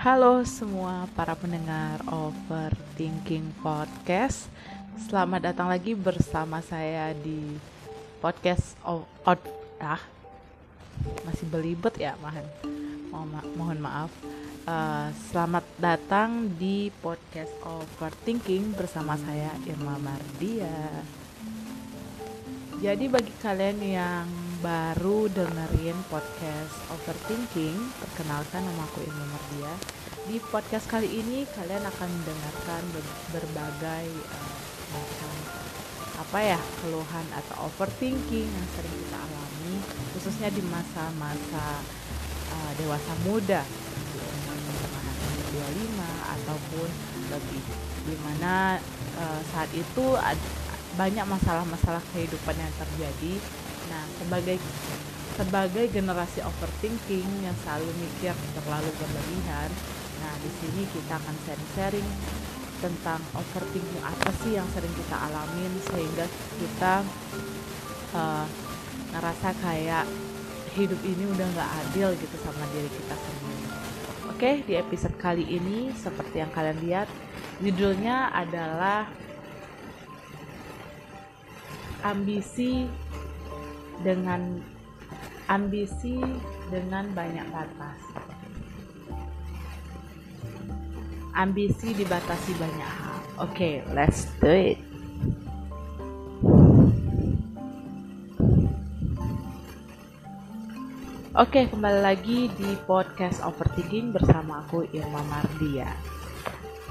Halo semua para pendengar Overthinking Podcast. Selamat datang lagi bersama saya di podcast of out ah masih belibet ya mohon mohon, ma- mohon maaf. Eh, selamat datang di podcast Overthinking bersama saya Irma Mardia. Jadi bagi kalian yang baru dengerin podcast Overthinking, perkenalkan nama aku Irma Mardia. Di podcast kali ini kalian akan mendengarkan ber- berbagai macam apa ya keluhan atau overthinking yang sering kita alami, khususnya di masa-masa eh, dewasa muda, di umur umur 25 ataupun lebih, di mana eh, saat itu ad- banyak masalah-masalah kehidupan yang terjadi. Nah, sebagai sebagai generasi overthinking yang selalu mikir terlalu berlebihan, nah di sini kita akan sharing-sharing tentang overthinking apa sih yang sering kita alamin sehingga kita eh, ngerasa kayak hidup ini udah nggak adil gitu sama diri kita sendiri. Oke, di episode kali ini seperti yang kalian lihat, judulnya adalah ambisi dengan ambisi dengan banyak batas. Ambisi dibatasi banyak hal. Oke, let's do it. Oke, kembali lagi di podcast Overthinking bersama aku Irma Mardia.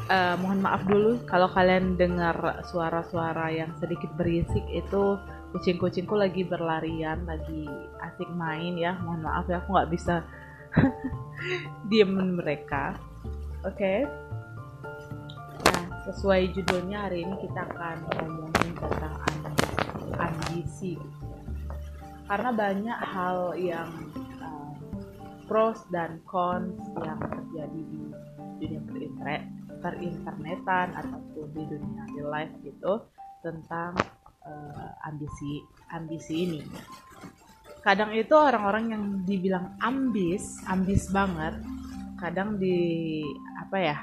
Eh, mohon maaf dulu kalau kalian dengar suara-suara yang sedikit berisik itu kucing-kucingku lagi berlarian, lagi asik main ya. Mohon maaf ya, aku nggak bisa diemin mereka. Oke. Nah, sesuai judulnya hari ini kita akan ngomongin tentang ambisi. Karena banyak hal yang eh, pros dan cons yang terjadi di dunia perinternet perinternetan ataupun di dunia real life gitu tentang eh, ambisi ambisi ini. Kadang itu orang-orang yang dibilang ambis, ambis banget, kadang di apa ya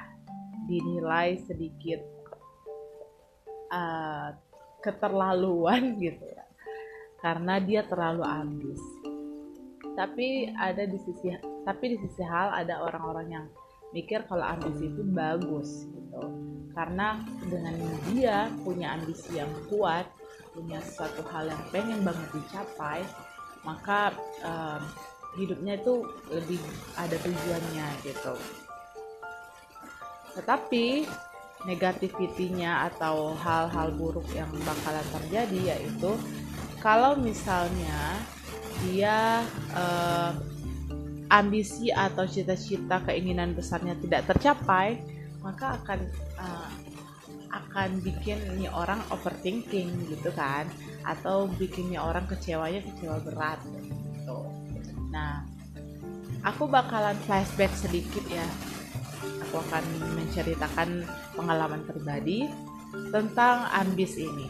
dinilai sedikit eh, keterlaluan gitu ya, karena dia terlalu ambis. Tapi ada di sisi tapi di sisi hal ada orang-orang yang mikir kalau ambisi itu bagus gitu karena dengan dia punya ambisi yang kuat punya sesuatu hal yang pengen banget dicapai maka em, hidupnya itu lebih ada tujuannya gitu. Tetapi negativitinya atau hal-hal buruk yang bakalan terjadi yaitu kalau misalnya dia eh, ambisi atau cita-cita keinginan besarnya tidak tercapai maka akan uh, akan bikin ini orang overthinking gitu kan. Atau bikinnya orang kecewanya kecewa berat gitu. Nah aku bakalan flashback sedikit ya. Aku akan menceritakan pengalaman pribadi tentang ambis ini.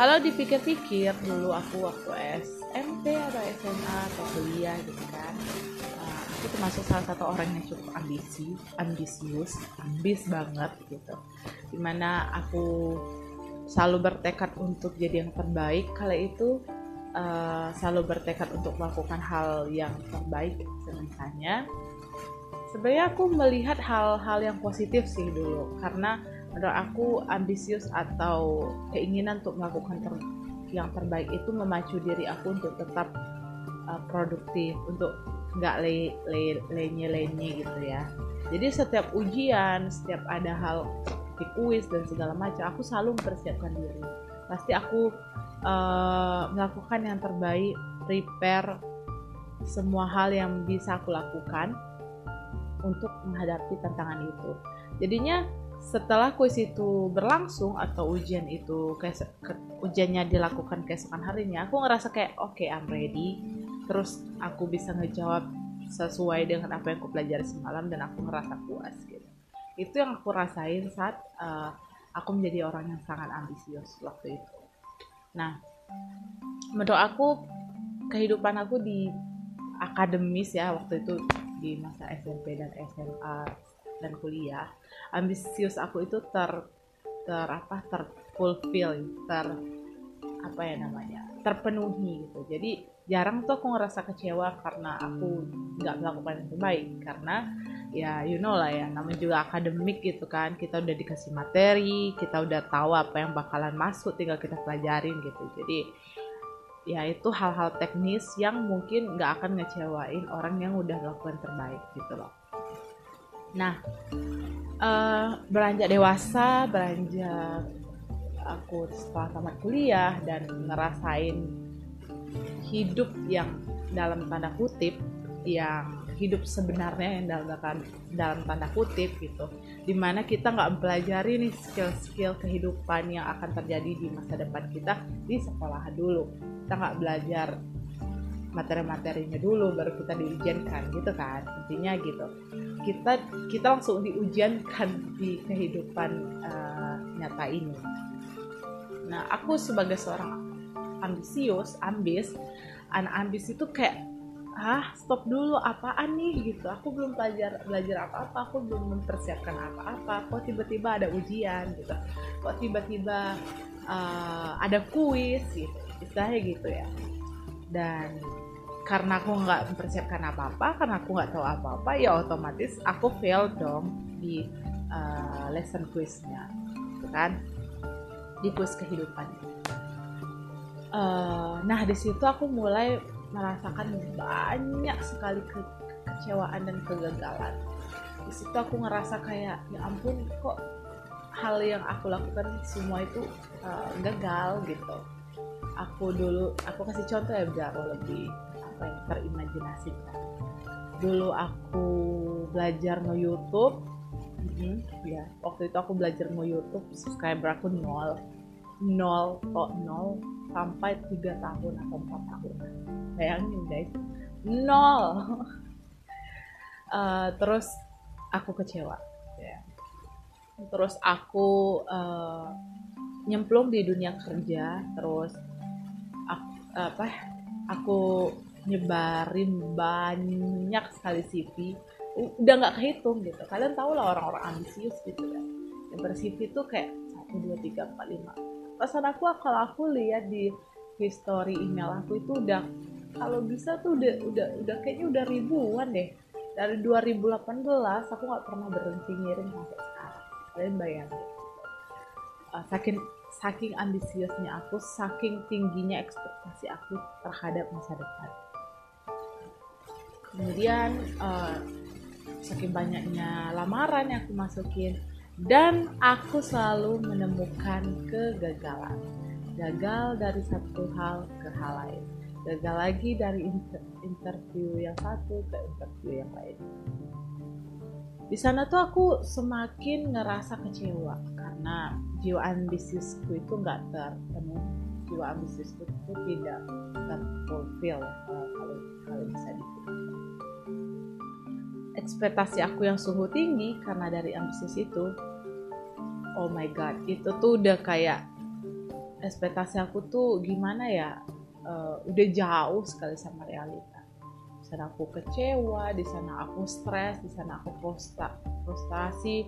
Kalau dipikir-pikir dulu aku waktu SMP atau SMA atau kuliah gitu kan aku termasuk salah satu orang yang cukup ambisi ambisius ambis banget gitu. Di mana aku selalu bertekad untuk jadi yang terbaik. Kala itu uh, selalu bertekad untuk melakukan hal yang terbaik misalnya. Sebenarnya aku melihat hal-hal yang positif sih dulu. Karena menurut aku ambisius atau keinginan untuk melakukan ter yang terbaik itu memacu diri aku untuk tetap uh, produktif untuk nggak le le lenye lenye gitu ya. Jadi setiap ujian setiap ada hal seperti kuis dan segala macam aku selalu mempersiapkan diri. Pasti aku uh, melakukan yang terbaik prepare semua hal yang bisa aku lakukan untuk menghadapi tantangan itu. Jadinya setelah kuis itu berlangsung atau ujian itu ke, ujiannya dilakukan keesokan harinya aku ngerasa kayak oke okay, I'm ready terus aku bisa ngejawab sesuai dengan apa yang aku pelajari semalam dan aku ngerasa puas gitu. Itu yang aku rasain saat uh, aku menjadi orang yang sangat ambisius waktu itu. Nah menurut aku kehidupan aku di akademis ya waktu itu di masa SMP dan SMA dan kuliah ambisius aku itu ter ter apa terfulfill ter apa ya namanya terpenuhi gitu. Jadi jarang tuh aku ngerasa kecewa karena aku nggak melakukan yang terbaik. Karena ya you know lah ya namanya juga akademik gitu kan. Kita udah dikasih materi kita udah tahu apa yang bakalan masuk tinggal kita pelajarin gitu. Jadi ya itu hal-hal teknis yang mungkin nggak akan ngecewain orang yang udah melakukan terbaik gitu loh. Nah uh, beranjak dewasa beranjak aku setelah tamat kuliah dan ngerasain hidup yang dalam tanda kutip yang hidup sebenarnya yang dalam dalam tanda kutip gitu. Di mana kita nggak mempelajari nih skill-skill kehidupan yang akan terjadi di masa depan kita di sekolah dulu. Kita nggak belajar materi-materinya dulu baru kita diujiankan gitu kan intinya gitu. Kita kita langsung diujiankan di kehidupan uh, nyata ini. Nah aku sebagai seorang ambisius ambis. Anak ambis itu kayak ah stop dulu apaan nih? Gitu. Aku belum belajar belajar apa-apa aku belum mempersiapkan apa-apa. Kok tiba-tiba ada ujian gitu. Kok tiba-tiba uh, ada kuis gitu. Istilahnya gitu ya. Dan karena aku nggak mempersiapkan apa-apa karena aku nggak tahu apa-apa ya otomatis aku fail dong di uh, lesson quiznya gitu kan? Di kuis kehidupan uh, nah di situ aku mulai merasakan banyak sekali ke kekecewaan dan kegagalan. Di situ aku ngerasa kayak ya ampun kok hal yang aku lakukan semua itu uh, gagal gitu. Aku dulu aku kasih contoh ya biar lebih apa ya terimajinasi dulu aku belajar nge YouTube mm-hmm, ya waktu itu aku belajar nge YouTube subscriber aku nol. Nol kok nol sampai tiga tahun atau empat tahun. Bayangin guys. Nol. Uh, terus aku kecewa. Yeah. terus aku uh, nyemplung di dunia kerja terus aku, apa aku nyebarin banyak sekali CV udah nggak kehitung gitu. Kalian tau lah orang-orang ambisius gitu ya yang ber-CV tuh kayak satu dua tiga empat lima pesan aku kalau aku lihat di history email aku itu udah kalau bisa tuh udah udah udah kayaknya udah ribuan deh. Dari 2018 aku nggak pernah berhenti ngirim sampai sekarang. Kalian bayangin. Uh, saking saking ambisiusnya aku saking tingginya ekspektasi aku terhadap masa depan. Kemudian uh, saking banyaknya lamaran yang aku masukin dan aku selalu menemukan kegagalan. Gagal dari satu hal ke hal lain. Gagal lagi dari inter interview yang satu ke interview yang lain. Di sana tuh aku semakin ngerasa kecewa. Karena jiwa ambisiusku itu nggak terpenuhi. Jiwa ambisiusku itu tidak terfulfill kalau kalau bisa dibilang. Ekspektasi aku yang sungguh tinggi karena dari ambisius itu oh my god itu tuh udah kayak ekspektasi aku tuh gimana ya? Uh, udah jauh sekali sama realita. Di sana aku kecewa di sana aku stres di sana aku frustra frustasi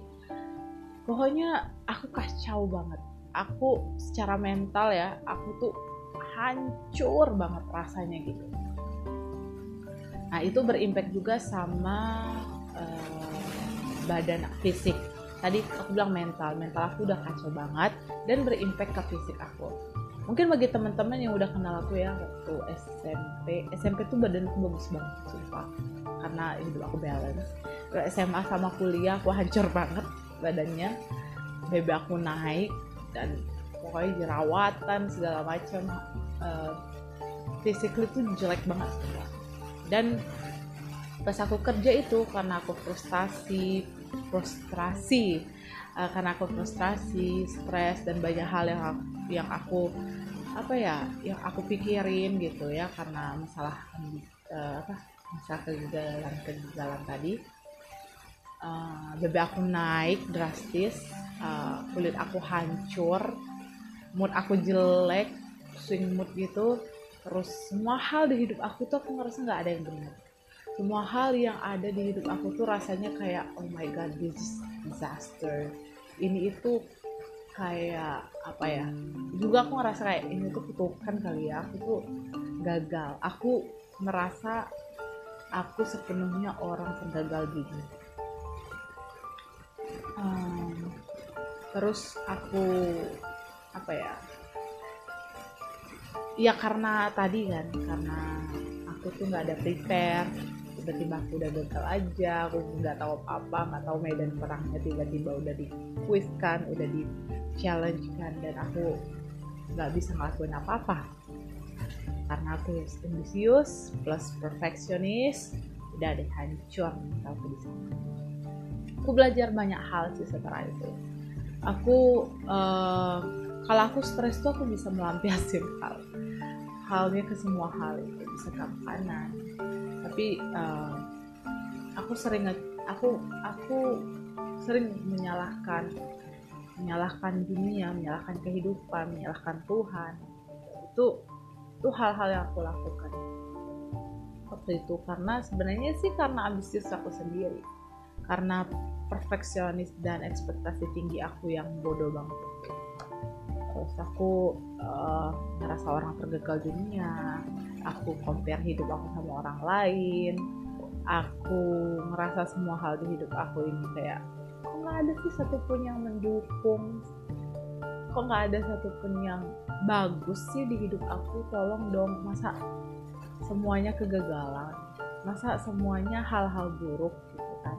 pokoknya aku kacau banget. Aku secara mental ya aku tuh hancur banget rasanya gitu. Nah itu berimpact juga sama uh, badan fisik tadi aku bilang mental mental aku udah kacau banget dan berimpact ke fisik aku. Mungkin bagi teman-teman yang udah kenal aku ya waktu SMP SMP tuh badan aku bagus banget sumpah. Karena hidup aku balance. SMA sama kuliah aku hancur banget badannya. BB aku naik dan pokoknya jerawatan segala macam. Uh, physically tuh jelek banget semua dan pas aku kerja itu karena aku frustasi frustrasi. Uh, karena aku frustrasi stres dan banyak hal yang aku, yang aku apa ya yang aku pikirin gitu ya karena masalah uh, apa masalah kegagalan kegagalan tadi. Uh, BB aku naik drastis uh, kulit aku hancur mood aku jelek swing mood gitu terus semua hal di hidup aku tuh aku ngerasa nggak ada yang benar semua hal yang ada di hidup aku tuh rasanya kayak oh my god this is disaster. Ini itu kayak apa ya juga aku ngerasa kayak ini tuh kutukan kali ya aku tuh gagal. Aku merasa aku sepenuhnya orang penggagal gini um, terus aku apa ya ya karena tadi kan karena aku tuh nggak ada prepare tiba-tiba aku udah gagal aja aku nggak tahu apa-apa nggak tahu medan perangnya tiba-tiba udah di quiz kan udah di challenge kan dan aku nggak bisa ngelakuin apa-apa. Karena aku ambisius plus perfeksionis udah deh hancur aku di sana. Aku belajar banyak hal sih setelah itu. Aku uh, kalau aku stres tuh aku bisa melampiaskan hal. Halnya ke semua hal itu bisa ke makanan tapi uh, aku sering aku aku sering menyalahkan menyalahkan dunia menyalahkan kehidupan menyalahkan Tuhan. Itu itu hal-hal yang aku lakukan waktu itu. Karena sebenarnya sih karena ambisius aku sendiri. Karena perfeksionis dan ekspektasi tinggi aku yang bodoh banget. Terus aku uh, ngerasa orang tergagal dunia aku compare hidup aku sama orang lain aku ngerasa semua hal di hidup aku ini kayak kok nggak ada sih satupun yang mendukung? Kok nggak ada satupun yang bagus sih di hidup aku? Tolong dong masa semuanya kegagalan? Masa semuanya hal-hal buruk gitu kan?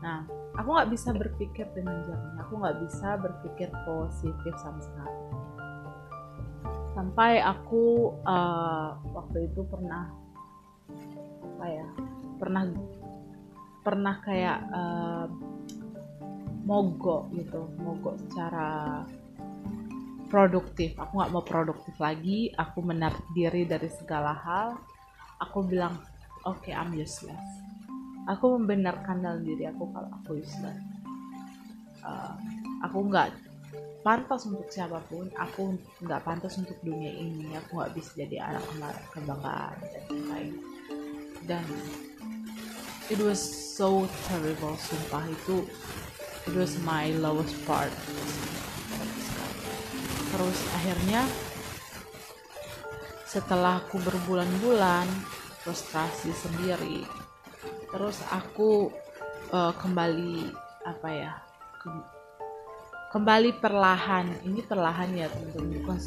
Nah aku nggak bisa berpikir dengan jernih aku nggak bisa berpikir positif sama sekali sampai aku uh, waktu itu pernah apa ya pernah pernah kayak uh, mogok gitu mogok secara produktif. Aku nggak mau produktif lagi aku menarik diri dari segala hal. Aku bilang oke okay, I'm useless. Aku membenarkan dalam diri aku kalau aku useless. Uh, aku nggak pantas untuk siapa pun aku nggak pantas untuk dunia ini. Aku nggak bisa jadi anak kebanggaan dan lain dan it was so terrible sumpah. Itu it was my lowest part. Terus akhirnya setelah aku berbulan-bulan frustrasi sendiri terus aku uh, kembali apa ya ke, kembali perlahan. Ini perlahan ya tentu bukan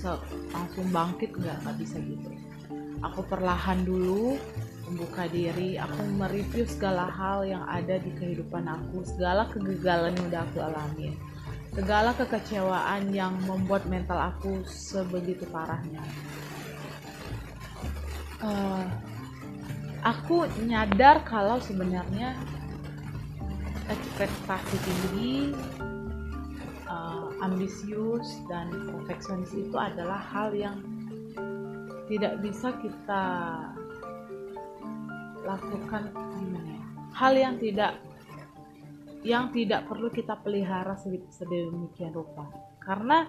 langsung bangkit nggak nggak bisa gitu. Aku perlahan dulu membuka diri. Aku mereview segala hal yang ada di kehidupan aku. Segala kegagalan yang udah aku alami. Segala kekecewaan yang membuat mental aku sebegitu parahnya. Uh, aku nyadar kalau sebenarnya ekspektasi tinggi ambisius dan perfeksionis itu adalah hal yang tidak bisa kita lakukan gimana ya hal yang tidak yang tidak perlu kita pelihara sedemikian rupa. Karena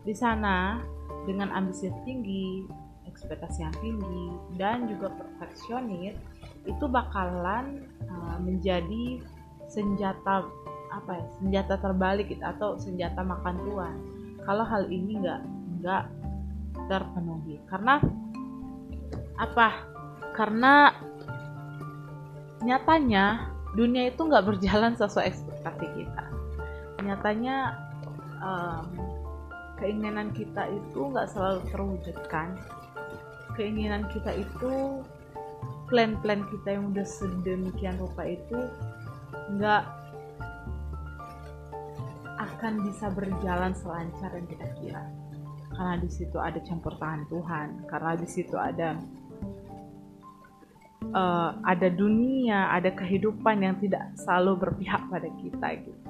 di sana dengan ambisi tinggi ekspektasi yang tinggi dan juga perfeksionis itu bakalan uh, menjadi senjata apa ya senjata terbalik gitu, atau senjata makan tuan kalau hal ini nggak nggak terpenuhi. Karena apa? Karena nyatanya dunia itu nggak berjalan sesuai ekspektasi kita. Nyatanya um, keinginan kita itu nggak selalu terwujudkan keinginan kita itu plan-plan kita yang udah sedemikian rupa itu nggak akan bisa berjalan selancar yang kita kira karena di situ ada campur tangan Tuhan karena di situ ada uh, ada dunia ada kehidupan yang tidak selalu berpihak pada kita gitu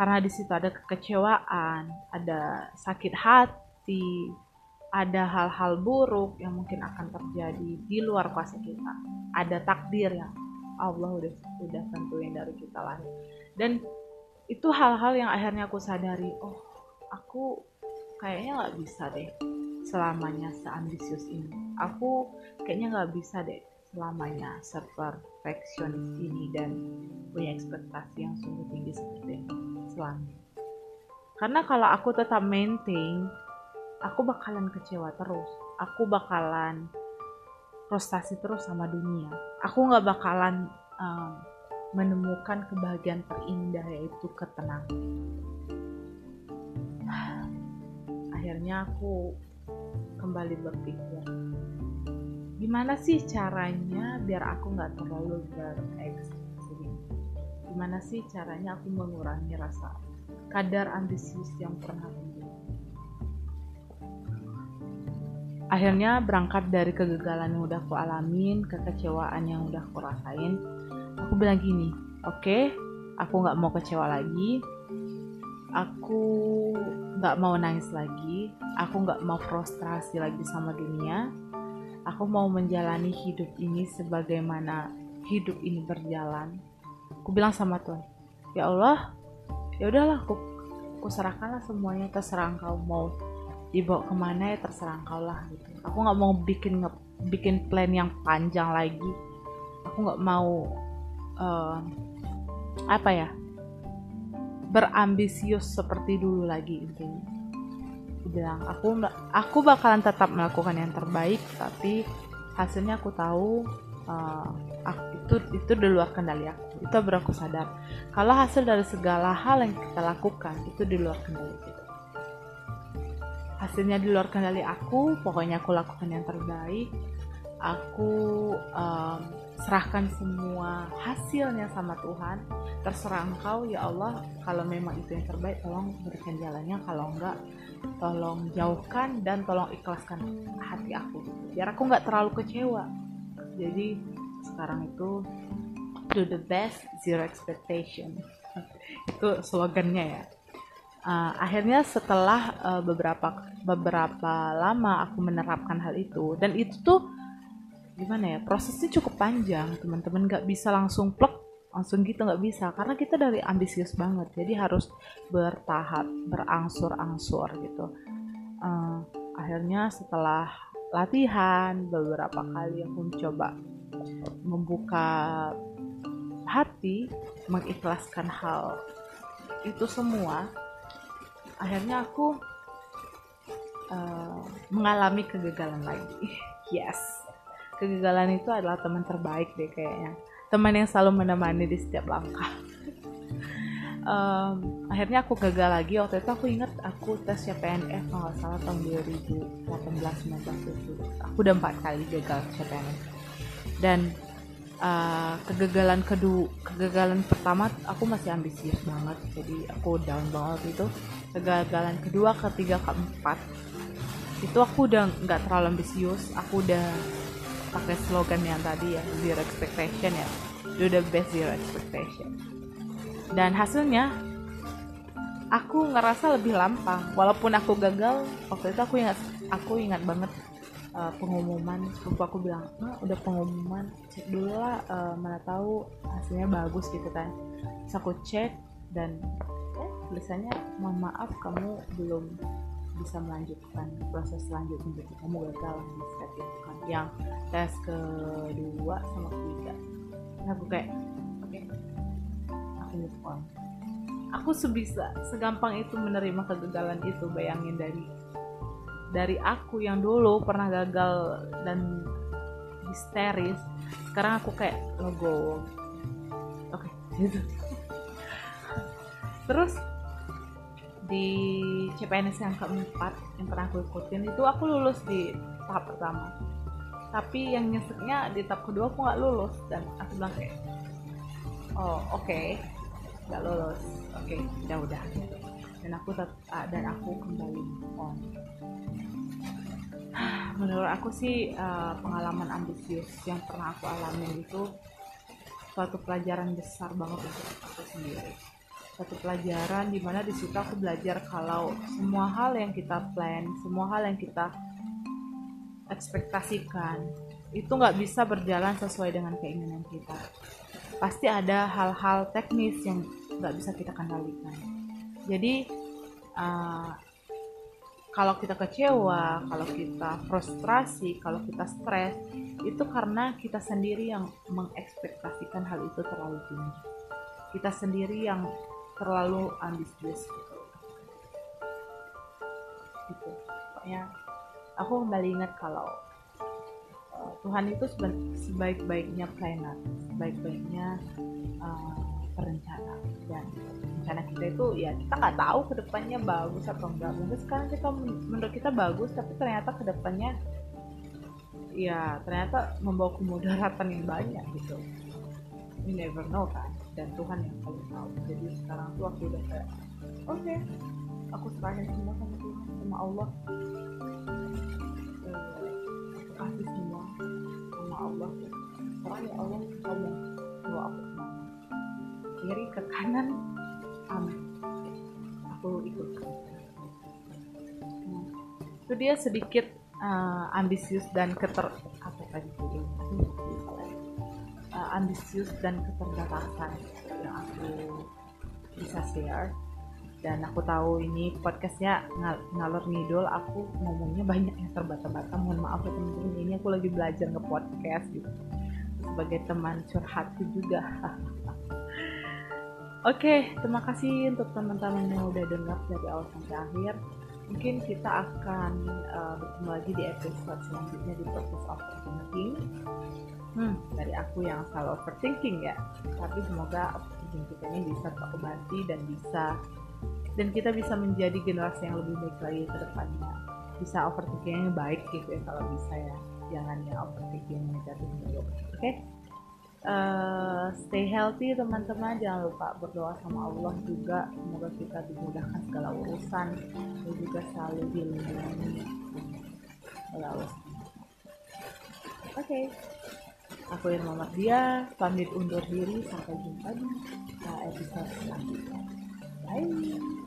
karena di situ ada kekecewaan ada sakit hati ada hal-hal buruk yang mungkin akan terjadi di luar kuasa kita. Ada takdir yang Allah udah udah tentuin dari kita lahir. Dan itu hal-hal yang akhirnya aku sadari, oh aku kayaknya nggak bisa deh selamanya seambisius ini. Aku kayaknya nggak bisa deh selamanya seperfeksionis ini dan punya ekspektasi yang sungguh tinggi seperti ini. Selamanya karena kalau aku tetap maintain aku bakalan kecewa terus. Aku bakalan frustasi terus sama dunia. Aku nggak bakalan um, menemukan kebahagiaan terindah yaitu ketenangan. Akhirnya aku kembali berpikir gimana sih caranya biar aku nggak terlalu berekspektasi gimana sih caranya aku mengurangi rasa kadar ambisius yang pernah muncul? Akhirnya berangkat dari kegagalan yang udah aku alamin kekecewaan yang udah aku rasain aku bilang gini oke okay, aku nggak mau kecewa lagi. Aku nggak mau nangis lagi. Aku nggak mau frustrasi lagi sama dunia. Aku mau menjalani hidup ini sebagaimana hidup ini berjalan. Aku bilang sama Tuhan ya Allah ya udahlah aku aku serahkanlah semuanya terserah engkau mau dibawa ke mana ya terserah engkau lah gitu. Aku nggak mau bikin bikin plan yang panjang lagi. Aku nggak mau uh, apa ya berambisius seperti dulu lagi intinya bilang aku aku bakalan tetap melakukan yang terbaik tapi hasilnya aku tahu uh, aku, itu itu di luar kendali aku itu baru aku sadar. Kalau hasil dari segala hal yang kita lakukan itu di luar kendali kita. Hasilnya di luar kendali aku pokoknya aku lakukan yang terbaik aku um, serahkan semua hasilnya sama Tuhan. Terserah engkau ya Allah kalau memang itu yang terbaik tolong berikan jalannya. Kalau enggak tolong jauhkan dan tolong ikhlaskan hati aku. Biar aku nggak terlalu kecewa. Jadi sekarang itu do the best zero expectation. Itu slogannya ya. Uh, akhirnya setelah uh, beberapa beberapa lama aku menerapkan hal itu dan itu tuh gimana ya prosesnya cukup panjang teman-teman nggak bisa langsung plek langsung gitu nggak bisa karena kita dari ambisius banget jadi harus bertahap berangsur-angsur gitu. Uh, akhirnya setelah latihan beberapa kali aku mencoba membuka hati mengikhlaskan hal itu semua akhirnya aku uh, mengalami kegagalan lagi. Yes kegagalan itu adalah teman terbaik deh kayaknya. Teman yang selalu menemani di setiap langkah. Um, akhirnya aku gagal lagi. Waktu itu aku inget aku tes CPNF kalau nggak salah tahun 2018 19 itu aku udah empat kali gagal CPNF dan uh, kegagalan kedua kegagalan pertama aku masih ambisius banget. Jadi aku down banget itu. Kegagalan kedua ketiga keempat. Itu aku udah nggak terlalu ambisius. Aku udah pakai slogan yang tadi ya zero expectation ya. Do the best zero expectation. Dan hasilnya aku ngerasa lebih lampang walaupun aku gagal waktu itu aku ingat aku ingat banget uh, pengumuman. Sepupu aku bilang ah, udah pengumuman cek dulu lah uh, mana tahu hasilnya bagus gitu kan. Terus aku cek dan eh, tulisannya mohon maaf kamu belum bisa melanjutkan proses selanjutnya jadi kamu gagal. Di step yang tes kedua sama ketiga. Nah, aku kayak oke okay, aku move on. Aku sebisa segampang itu menerima kegagalan itu bayangin dari dari aku yang dulu pernah gagal dan histeris sekarang aku kayak logo oke okay, gitu. Terus di CPNS yang keempat yang pernah aku ikutin itu aku lulus di tahap pertama tapi yang nyeseknya di tahap kedua aku nggak lulus dan aku bilang kayak oh oke okay. nggak lulus. Oke okay, ya udah. Dan aku uh, dan aku kembali on. Menurut aku sih uh, pengalaman ambisius yang pernah aku alami itu suatu pelajaran besar banget untuk aku sendiri. Satu pelajaran di mana di situ aku belajar kalau semua hal yang kita plan semua hal yang kita ekspektasikan itu nggak bisa berjalan sesuai dengan keinginan kita pasti ada hal-hal teknis yang nggak bisa kita kendalikan jadi uh, kalau kita kecewa, kalau kita frustrasi, kalau kita stres, itu karena kita sendiri yang mengekspektasikan hal itu terlalu tinggi. Kita sendiri yang terlalu ambisius gitu. Gitu. Aku kembali ingat kalau uh, Tuhan itu sebaik-baiknya planner, sebaik-baiknya uh, perencana. Dan rencana kita itu ya kita nggak tahu ke depannya bagus atau enggak mungkin sekarang kita menurut kita bagus tapi ternyata ke depannya ya ternyata membawa kemudaratan yang banyak gitu. You never know kan dan Tuhan yang paling tahu. Jadi sekarang tuh aku udah kayak oke okay, aku serahin semua sama Tuhan sama Allah Allah sekarang ya Allah kamu bawa aku ke mana kiri ke kanan amin aku ikut. Nah, itu dia sedikit uh, ambisius dan keter apa tadi uh, ambisius dan keterbatasan yang aku bisa share dan aku tahu ini podcastnya ngal ngalor ngidol aku ngomongnya banyak yang terbata-bata mohon maaf ya teman-teman ini aku lagi belajar nge podcast gitu sebagai teman curhatku juga Oke, terima kasih untuk teman-teman yang udah dengar dari awal sampai akhir. Mungkin kita akan uh, bertemu lagi di episode selanjutnya di proses overthinking. Hmm, dari aku yang selalu overthinking ya. Tapi semoga overthinking kita ini bisa terobati dan bisa dan kita bisa menjadi generasi yang lebih baik lagi ke depannya. Bisa overthinking yang baik gitu ya kalau bisa ya. Jangan yang overthinking yang negatif. Oke? Okay? uh, stay healthy teman-teman jangan lupa berdoa sama Allah juga semoga kita dimudahkan segala urusan dan juga selalu dilindungi oleh Allah oke okay. aku yang Muhammad dia pamit undur diri sampai jumpa di episode selanjutnya bye